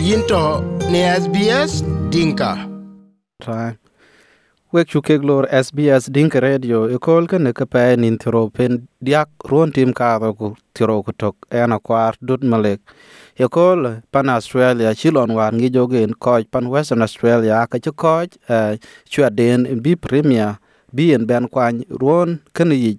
yinto ne SBS Dinka. Right. Wek chukek lor SBS Dinka Radio ikol ke ne kepe nin thiro pen diak ruon tim ka ku tiro kutok ena kwar dut malek. Ikol pan Australia chilon wan ngi jogen koj pan Western Australia ka chu koj uh, eh, chua den bi premier bi en ben kwany ruon kene yik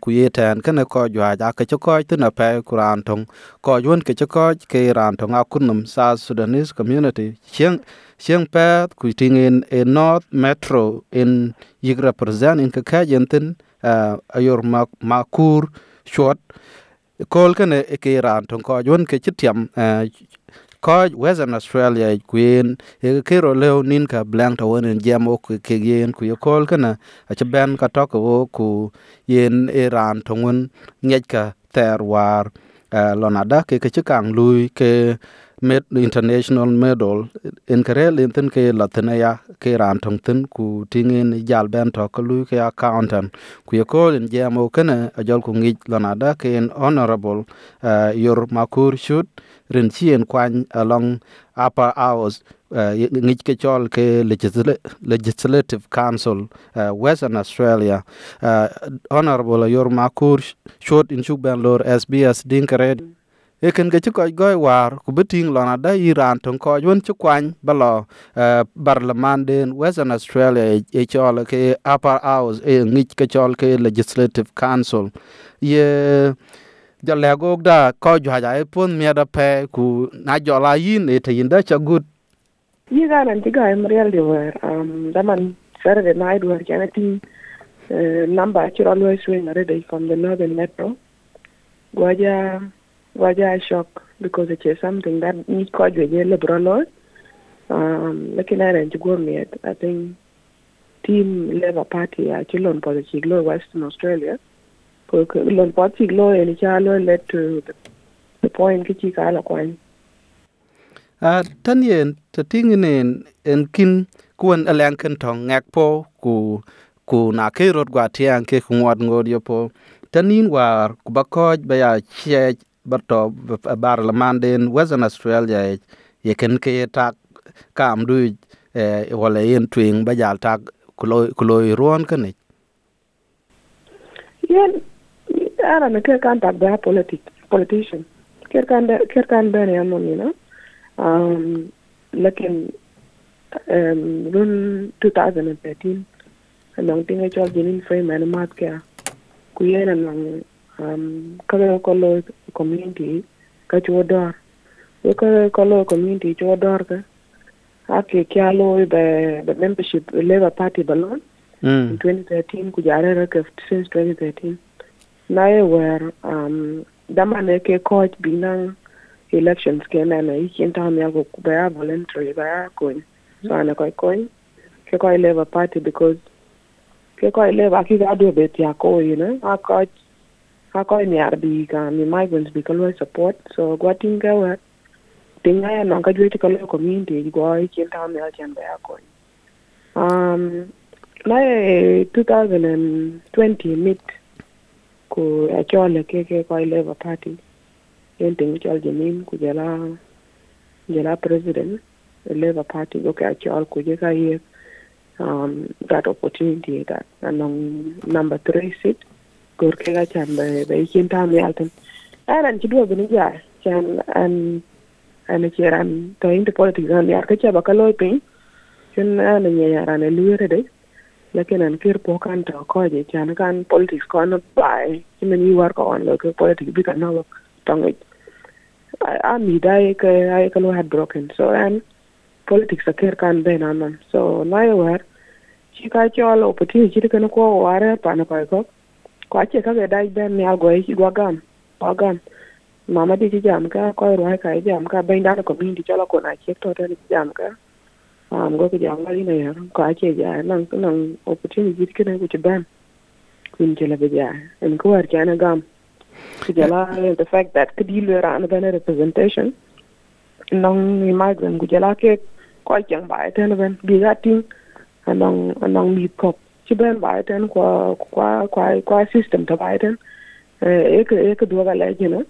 ku ye tan kene ko jwa ja ke cho ko tin pe kuran tong ko yun ke cho ko ke ran tong a kunum South Sudanese community chiang chiang pe ku ting in in North Metro in yig represent in ka ka yentin uh, ayor ma makur short kol kene ke ran tong ko yun ke chitiam uh, Western Australia kuin ye ke ro leo nin ka blank to won jam o ke yen ku yo kol kana a che ben ka to ko ku yen e Iran to won nyet ka ter war eh, uh, lonada ke ke kang lui ke med international medal. En kare lin tin ke latene ya ke ran tong tin ku tingen jal ben to ko lu ke accountant ku ye ko en je mo kana a jol ku ngi lanada ke en honorable eh, uh, your makur shoot rin chien kwan along upper hours eh, uh, ngich ke chol ke legislative council uh, western australia. Uh, honorable your makur shoot, in chuk ben lor sbs dinkared eken ke chiko goy war ku beting lona da iran ton ko won chu kwany balo uh, barlaman den western australia e chol ke upper house e ngich ke chol ke legislative council. Ye jale da ko jwa ja e pon mi da pe ku na jola yin e te yinda cha gut yi ga nan ti ga em real de wer um da man Saturday night wer kana tin uh, number chiro lo swing already from the northern metro guaja gwaja gwaja shock because it is something that ni ko jwe je le bro um lakin ana ji gwamnati i think team labor party a chilon po chi glo western australia. Ko lon po chi chiglo en chalo led to the, the point ki chi kala kwan a tan yen ta ting nen en kin kuon alang kan thong ngak po ku ku na ke rot gwa tiang ke ngwat ngod yo po. Tanin war ku ba ko ba ya che barto bar la manden western australia, ye ken ke tak kam du eh, e wala yen twing ba jal tak kuloy kuloy ruon kan yen ara na ker kan tak ba politic, politician. Ker kan ker kan ben ya no? Mina um lakin um run 2013 anong tinga chol jinin frame and mat kya kuyen anong um kaga kolo community ka chuo dor we ka kolo community chuo dor ka. Ake kia lo be be membership labor party balon mm. in 2013 kujare rake since 2013 naye wer um damane ke coach binang elections ke na na ikin ta mi ago ba voluntary ba coin so ana koy coin ke koy labor party because ke koy labor ki ga do bet ya ko you know? A coach a mi arbi ka mi migrants bi kaloi support. So gwa ga wa tinga ya non ka jwe ka lo community go ikin ta mi alchan ba coin um na 2020 mid ku achole ke ke koy labor party yen ting chol jamin ku jala jala president labor party go ka chol ku je ka ye um that opportunity that anong number 3 seat gor ke ga chan be be kin ta mi alten. Aran ci do gni ja chan an an ci ran to into politics an yar ka cha ba ka loy pin chen an nya yaran e luere de. Lakin an kir po kan to ko je chan kan politics ko no bai. Kimen yi war ko on lo ke politics bi kan no tong a mi dai ke ai ka lo had broken. So and politics a kir kan ben anon so na yo war chi ka cho lo opportunity chi kan ko ware pa na ko ko ko che ka ga dai ben gam gam. Mama di di di go jam na ko a che ja nang nang opportunity ki na kun la en ko gam. The fact that could you ran a representation. Nong migrant ku jala ke ko chang ba ten ben bi ga ting. Anong mi kop ci ben ba ten kwa kwa kwa kwa system ta ba ten e ke e ke do ga la jina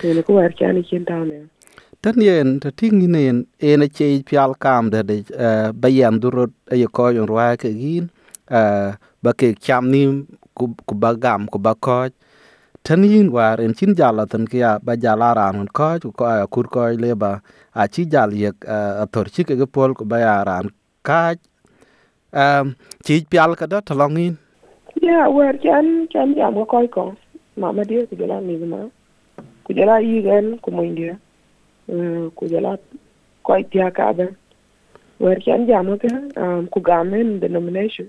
ke ko war kana kin ta ne tan yen ta ting inen ene che pial kam de de uh, bayan durot ayo ko yon rwa ke gin uh, ba ke cham ni ku ku ba gam ku ba ko tan yin war en chin jala tan kia ba jala ran ko ku ko kur ko le ba a chi jal ye a tor chi ke pol ku ba ya ran ka um chi pial ka da talongin ya wer chan chan jam ko mà, ko đi dia ku jala ni ma ku jala yi gan ku mo india ku jala koy tia ka ben wer chan jam ko um ku gamen the nomination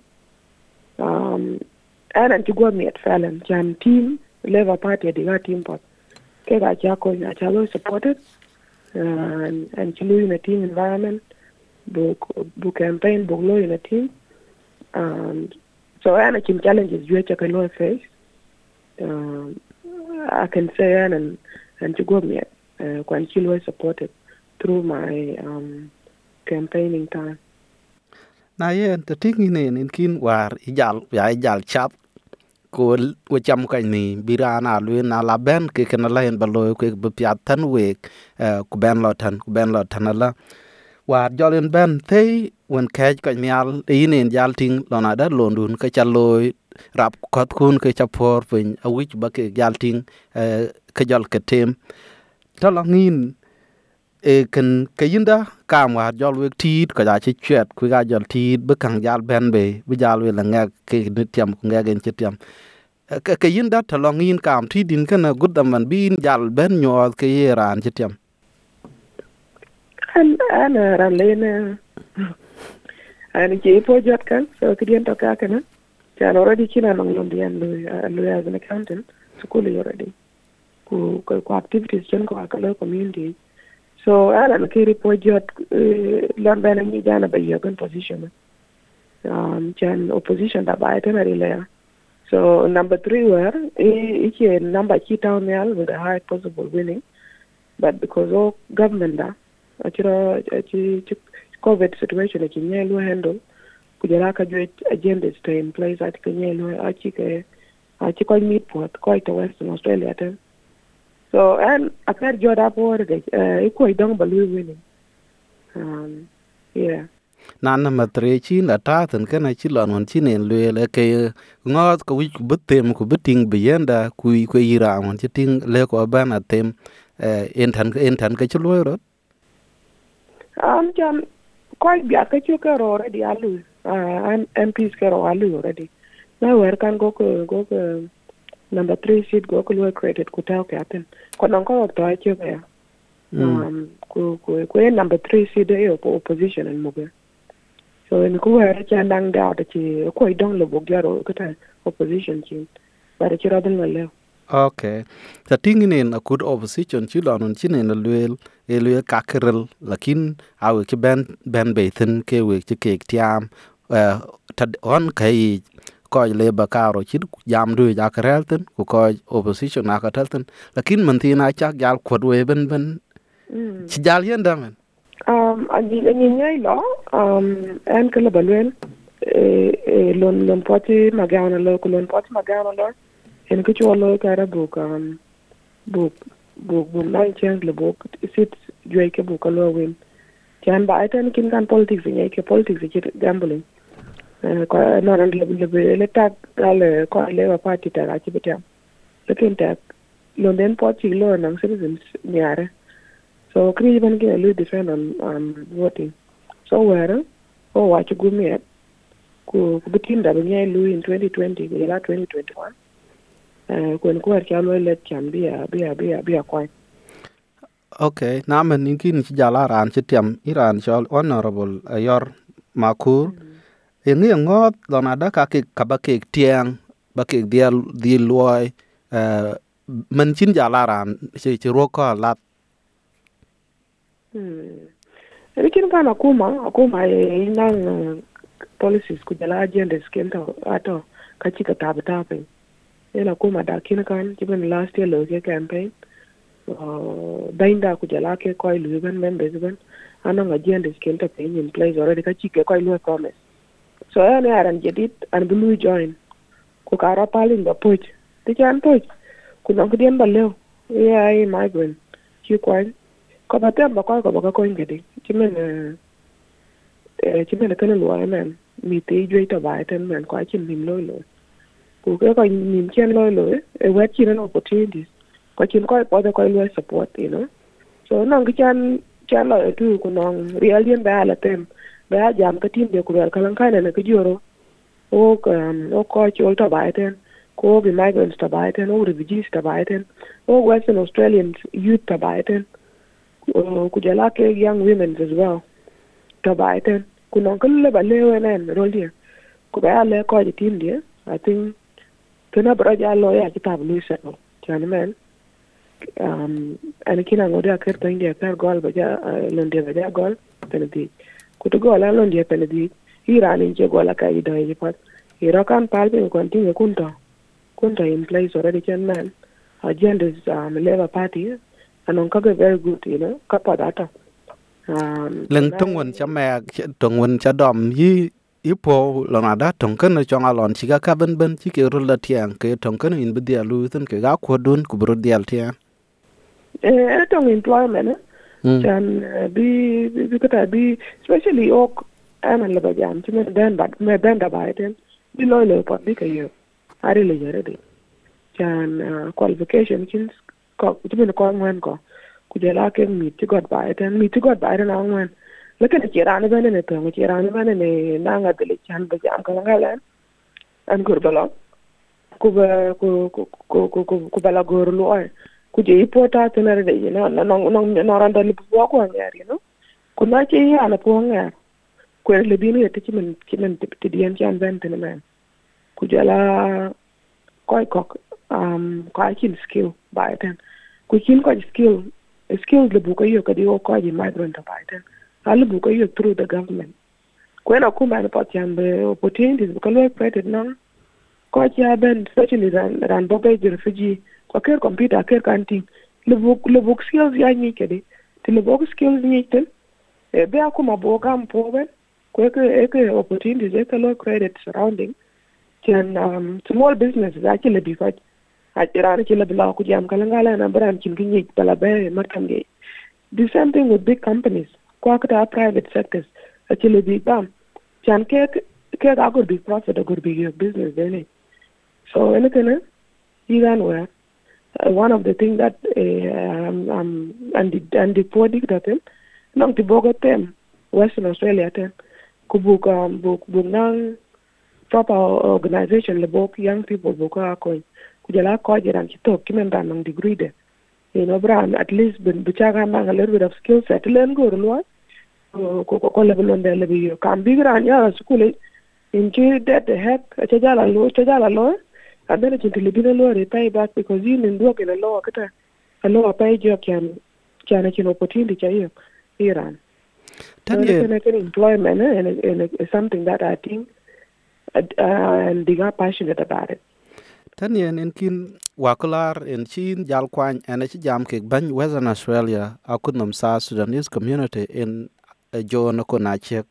um ana ti go phải làm, chan team Labour Party diga team pot ke ga cha ko na cha lo supported uh, and and chi lo in a team environment campaign bu Law in a team. And so I had challenges you cha kan lo face. Um, I can say and and and to go me uh, when chi lo supported through my um, campaigning time. Na yen ta ting inen in kin war ijal ya ijal chap ko wo cham kan ni birana lu na la ben ke ken la en balo ke bu pya tan we uh, ku ben lo tan ku ben lo tan la war jolen ben te won ke ka nyal inen jal ting lo da lo ndun ka rap kot kun ke cha pin a ba ke jal ting ke jol ke tem to e kan ke yinda kam wa jol wek tit ko ja chi chet ku ga jol tit bu kang jal ben be bu jal we la ngak ke ni tiam ku ngak en chi tiam ke ke yinda to kam ti din kana gudam man bin jal ben nyo ke yeran chi tiam an an ran lene an ke po jot kan so kidien to ka kana chan already kina nong lom dian lu lu as an accountant school already ku ku activities chen ko akalo community So Alan po jot Lon Ben ni Jana by Yogan position. Um Jan opposition da ba itinerary layer. So number three were each number key town with the highest possible winning. But because all government da achira COVID situation aki nyelu handle kujala ka jo agenda stay in place at kenyelu achi ke achi ko mi port ko to Western Australia ten. So and a pair job por de e ko i don't balu wini Um yeah. na na ma chi na ta tan ka chi lon won chi nen le le ke ngot ko wi bu tem ku bu bi yenda ku ku ira won chi ting le ko ba na tem en tan en tan ka chi lo ro Um jam quite be a kachu ka already alu. Uh and MPs ka alu already. Now where can go ko go ko number three seat go ko lo credit ku ta ka ten. Ko non ko to a chu ya. Um ku ku ku number three seat e opposition en mo so in ku wera cha nang da da chi ko dong lo bo gyaro ka ta opposition chi bara chi radal na le okay ta ting nen a kud opposition chi lon hon chi nen lwel e lwe ka krel lakin a we ki ben ben be tin ke we chi ke tiam. Ta on kai ko le ba karo chi jam du ja krel tin ku ko opposition na ka tel tin lakin man tin a cha gal kwad we ben ben. Chi jal yen da men? Um ani ani nyai lo um en kala balwen e lon lon poti magana lo ko lon poti magana lo എനിക്ക് ചോർലോക്കാരെ ബോക്കാം ബോക്ക് buk buk nang chen le buk sit jwe ke buk lo win chan ba ten kin kan politics ye ke politics e ke gambling. Eh, ko no ran le le le tag ale ko le ba party ta ga ti betam le kin tag. Lo den po chi citizens nyare. So kri ban ke lu defend on um voting. So where o wa chi gumi ku ku bitin da ba lu in 2020 ku la 2021 Eh, kwen kuwer ca luoi let cam bi abi namen inkin ci jala ran ci tiam iran chol honorable ayor makur. Mm-hmm. Ingi ngot don ada ka ke kabake tiang bake dia di luoi. Eh, men chin jala ran ci ci ro ko lat Lakini hmm. kana kuma akuma e, ina eh, policies kujala agendas kento ato kachika tabu tabu. E. Ela kuma da kina kan jiben last year lo ke campaign. Uh, dainda kujala ke koi lu ben members ben anong agendas kento pain in place already ka chike koi lu promise. So ene aran jedit an bulu join. Ku kara palin da poch. ti Tikan poch. Kunang kudien baleo. Yeah, migrant. Chi kwan ko ba tem ba koi ko ba koi ngedi chimen eh chimen kana lo men mi te jwe to ba ten men koi chim nim lo lo ku ke ko nim chen lo lo e wet opportunities. Ko ci ko e ko e ko support, you know. So, nong ki chan chan lo e tu ku nong real be ala la be a jam ka tim de kurel wer kalan kana ne ku joro. O um, o ko ci to ba ko the migrants to ba ten refugees to ba ten. Western australians youth to ba ku jala ke young women as well to ba ten. Ku non ka ba le wen rol dia ku ba le ko ji tim dia i think kanaab rajaa loo yaa kitaab luisa o um, ani kinang odia ker toindia per gol baja uh, baja gol penediic kutu gol an londia penediic iranin je gol aka ido ici pot iro kan pal kunto kunto in place already chen men agenda is um, labour party anong kage very good you know kapod ato um, lần tung wun cha mẹ yi yi po lo na da tung kan chong alon chi ga ka ben ben chi ke ru la tiang ke tung kan in bi dia lu ten ke ga ko dun ku bru dial tiang. Eh tong employment eh. Chan bi bi ka bi especially ok am la ba jam chi me den ba me den da ba ten. Bi lo lo pa bi ka yo ari le yare de chan qualification kin ko chi me ko ngwen ko ku jela ke mi ti god ba ten. Mi ti god ba ten ang ngwen Lekin ikki banana to, ikki banana nanga dilichan bi jam kala ngalan. An gurbalo. Kuba ku ku ku ku bala gorlu ay. Ku je ipota tenar de yina na na na na randa ni buwa ko ngar yino. Ku na ce ya na ko ngar. Ku er le binu ya e tiki men kimen tidiyan kan ban tenan. Ku jala koy kok um koy kin skill ba e ten. Ku kin koy skill e skill le buka yo kadi o koy migrant ba ten. Alubukoyo through the government. Kwena kumba report yambe opportunities bukalwe created non ko cha ben especially ran ran bobe refugee. Kwa ker computer ker kanting lubuk lubuk skills ya ni kede ti lubuk skills ni ten e be akuma boga mpoben ko ke ke opportunities e kalo credit surrounding. Chen um, small businesses ake le bi fat a tirare ke le bla ku jam kala ngala na bran kin kin ni bala be mar kam ge the same thing with big companies ko akata private sectors actually big bam can ke ke ga good big profit a good big business then so anything even where uh, one of the things that uh, um, um and the and the poor dig that nang ti boga tem western australia ten ku buk um buk buk nang proper organization le bok young people buk a ko ku jala ko jiran ci tok ki men ran nang degree de. You know bran at least bin bichaga nang a little bit of skill set len go lo kolle londe lebiyo kam bigiran yala sukule inki dede hek chajala lo chajala lo abele chinti libina lo re pay back because in nduo kile lo kata lo pay jo kyan kyan chin opportunity cha hiyo iran tanye so, an employment and, and something that i think uh, and they are passionate about it tan yen en kin wakular en chin jal kwany en ci jam ke bany western australia akunom sa sudanese community in jo na ko na chek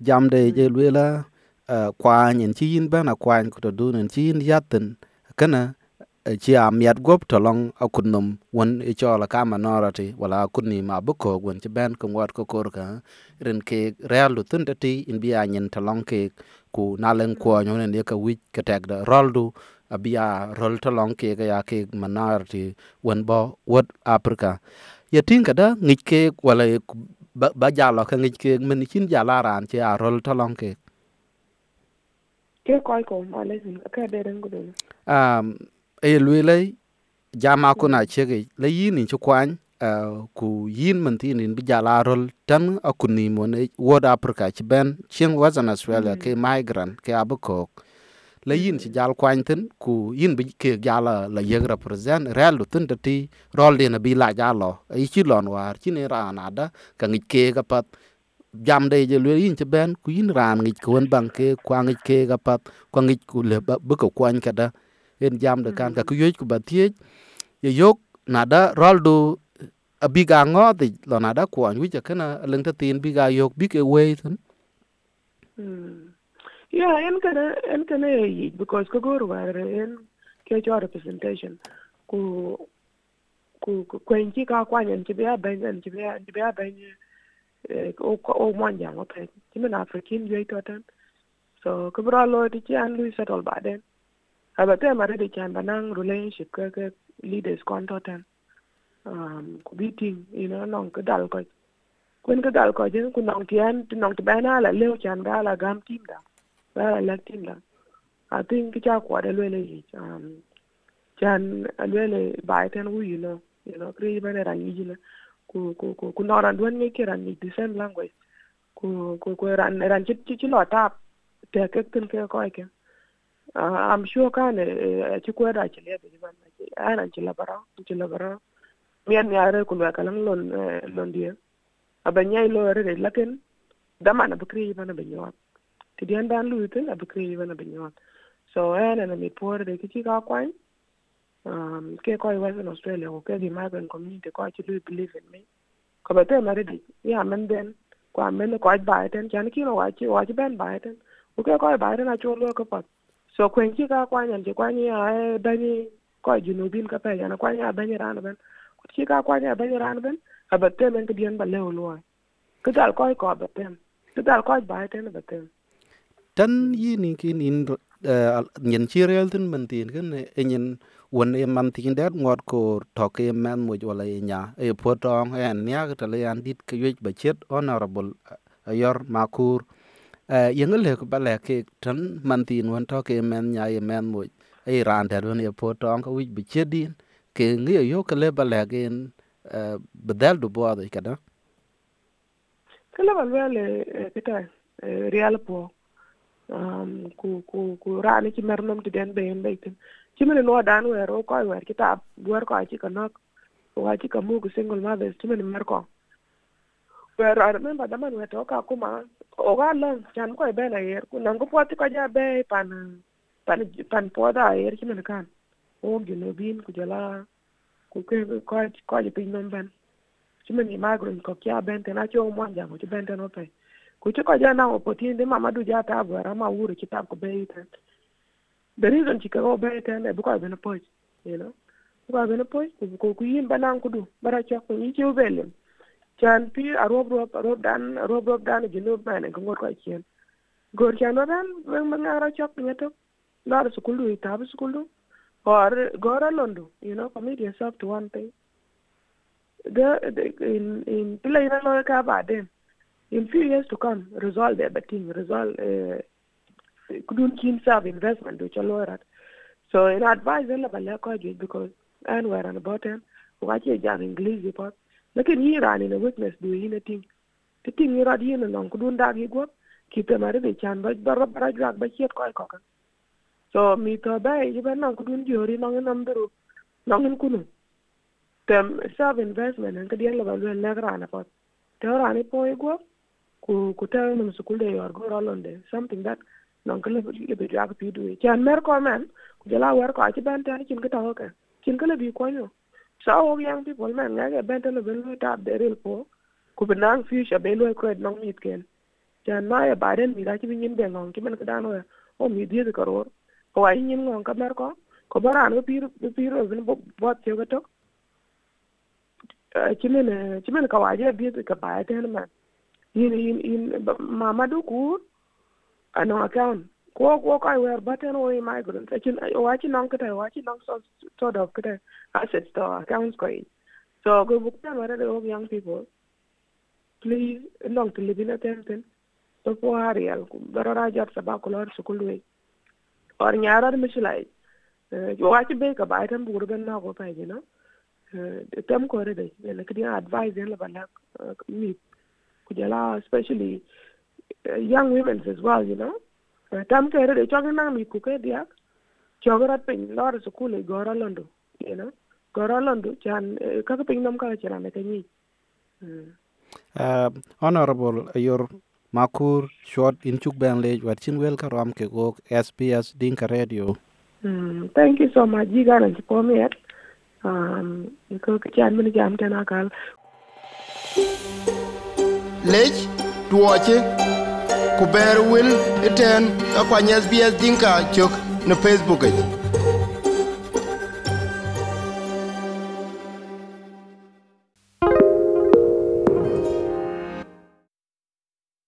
jam de je lela kwany en chin ban a kwany ko do en chin yatin kana ci a miat gop to long akunum won e chola ka minority wala kunni ma buko won ci ben ko ngot ko kor ka ren ke real lu tun ti in bi a nyen to long ke ku nalen ko nyo ne ka wi ka tek da roldu abia rol to long ke ga ya ke minority won bo wot africa ya tin kada ngik ke wala ba jalo ka ngik ke men chin jala ran che a rol to long ke ke koy ko male ka de ren gudu um e lwe jama kuna chege le yin ni chukwan uh, ku yin man tin in bi jala rol tan akuni mon wod africa ci ben ching wazan australia ke migrant ke abukok la yin ci jal kwany tin ku yin bi ke jala la yeg represent real lu tin ti rol de na bi la jalo ai ci lon war ci ne rana da ka ngi ke ga pat jam de je lwe yin ci ben ku yin ran ngi ko won bang ke kwa ngi ke ga pat kwa ngi ku le ba ko kwany ka da en jam de kan ka ku yoj ku ba tie ye yok na da rol do abiga ngo de lo na da kwany wi ja kana leng ta tin biga yok bi ke we tin Yeah, en kana en kana yi because ko gor war en ke cho representation. Ku ku ku kwen ki ka kwa nyen ti bia ben nyen chi bia ti bia ben eh, o o mon jang o pe ti men afrikin yoi to tan so ko bra lo ti chi an lui settle ba den. Aba te mare de chan banang relationship ke ke leaders kon to tan um ku bi you know non ko dal ko. Kwen ko dal ko je ku nong tian nong ti bana la leo chan ga la gam tim da ba la lek tim da i think ki cha kwa de le le um chan le le ba ten wu you know you know kri ba ne ran yi jina ku ku ku ku no ran duan nge ki ran ni the same language ku ku ku ran ran chi chi lo tap te ke tin ke ko ke uh, i'm sure kan chi ko da chi le be ban na ana chi la bara chi la bara mian ya re ku ka lang lon lon dia abanyai lo re de lakin dama na bukri bana be nyot ti dan lu tin abukri bana be nyot so ana na mi por de ki ka kwan um ke ko Western Australia ko ke the migrant community ko actually believe in me ko ba te di ya men den ko men ko ba ten chan ki no wa chi chi ben ba ko ke ko ba ten a chu lo ko pa so kwen ki ka kwa nyan ji kwa ni a da ni ko junubin ka pe yana kwa ni a ben ran ben ko ki ka kwa ni a ben ran ben ba te men ke dien ba le lo ko dal ko ko ba ten ko dal tan yi ni kin in nyen chi real tin man tin ken e nyen won e man tin ngot ko to ke man mo wala e nya. E po tong en nya ta le an dit ke yech ba chet honorable ayor makur. Yeng le ko bale ke tan man tin won to ke man nya e man mo e ran ta don e po tong ko wich ba chet din. Ke ngi yo ke le bale gen bedal du bo da? Kada kala ba le kita real po um ku ku ku rani ci mer nom ti den be en beitin ci mene no dan wer o koy wer kitab wer ko ci kanok wa ci kamu ku single mothers ci mene mer ko. Wer I remember da man weto ka kuma o ga lon chan ko be na yer ku nan ko poti ko ja be pan pan pan poda yer ci mene kan. O gino bin ku jala ku ke ko ko ji pin nom ben. Ci mene migrant ko kya ben te na ci o mo jango ci ben te no ku ci ko jana opportunity mamadu jata bara ma wuri kitab ko bay tan the reason ci ko bay tan bu ko bena poj you know. Bu ko bena poj ko ku yim banan ku du bara ci ko yi ci ubelem chan pi a rob rob rob dan rob rob dan ji no ko ngor ko gor lar or gora londo you know to one thing. The, in in play na lo ka ba in few years to come, resolve the thing, resolve uh, kudun kin serve investment which are allorat. So in advice la bala ko ju because and where on about them, what you jam English report. Look at here and in a witness do in a thing. The thing you rod in along kudun dag you go keep them out of the chan but the barra drag but yet koi cocker. So me to bay you ben nang kudun jori nang in amberu nang in kunu. Them serve investment and kadian la balu and They are Teorani po you go. Ku ku tell nam sukul de yor go rolon de something that non ko lebi lebi ya ko pidu du. Chan mer ko men ku jala war ko chi ban ta chin ko ta ka chin ko lebi ko yo so o young people man, nga ke ben te le ben ta de rel po. Ku be nang future be lo ko non mit ken chan ma ya baden mi ra chi bin de non ki men ko dan o oh, o mi di de karor ko ay nyin ngong ka mer ko. Ko baran be pir pir o bin bo bo che ga tok. Eh, chimen eh, chimen ka waje bi ka ba te man. In in in mama du ku ano account ko ko ka wer button o migrant achin wachi nong kata wachi nong so sort of kata assets to accounts ko so go book tan wara the young people. Please nong to live in a tenten to po arial ku barara jot sa ba ko lor su kulwe or nyara misilai wachi be ka ba tan buru ben na ko pa you know? Tem ko re de ne kidi advise en la bala mi especially uh, young women as well, you know. Tam kere de chogi nang mi kuke diak. Chogi rat pin lor sukule gora londo, you know. Gora londo chan kaka pin nam ka chana me kanyi. Uh, honorable your makur short in chuk ben lej wat chin wel karam ke go SBS Dinka Radio. Mm, thank you so much. Jiga na chipo me et. Um, ko kichan mini jam tena kal. lec duɔci ku bɛɛr wel eten kuany sbs diŋka cök ne facebook ic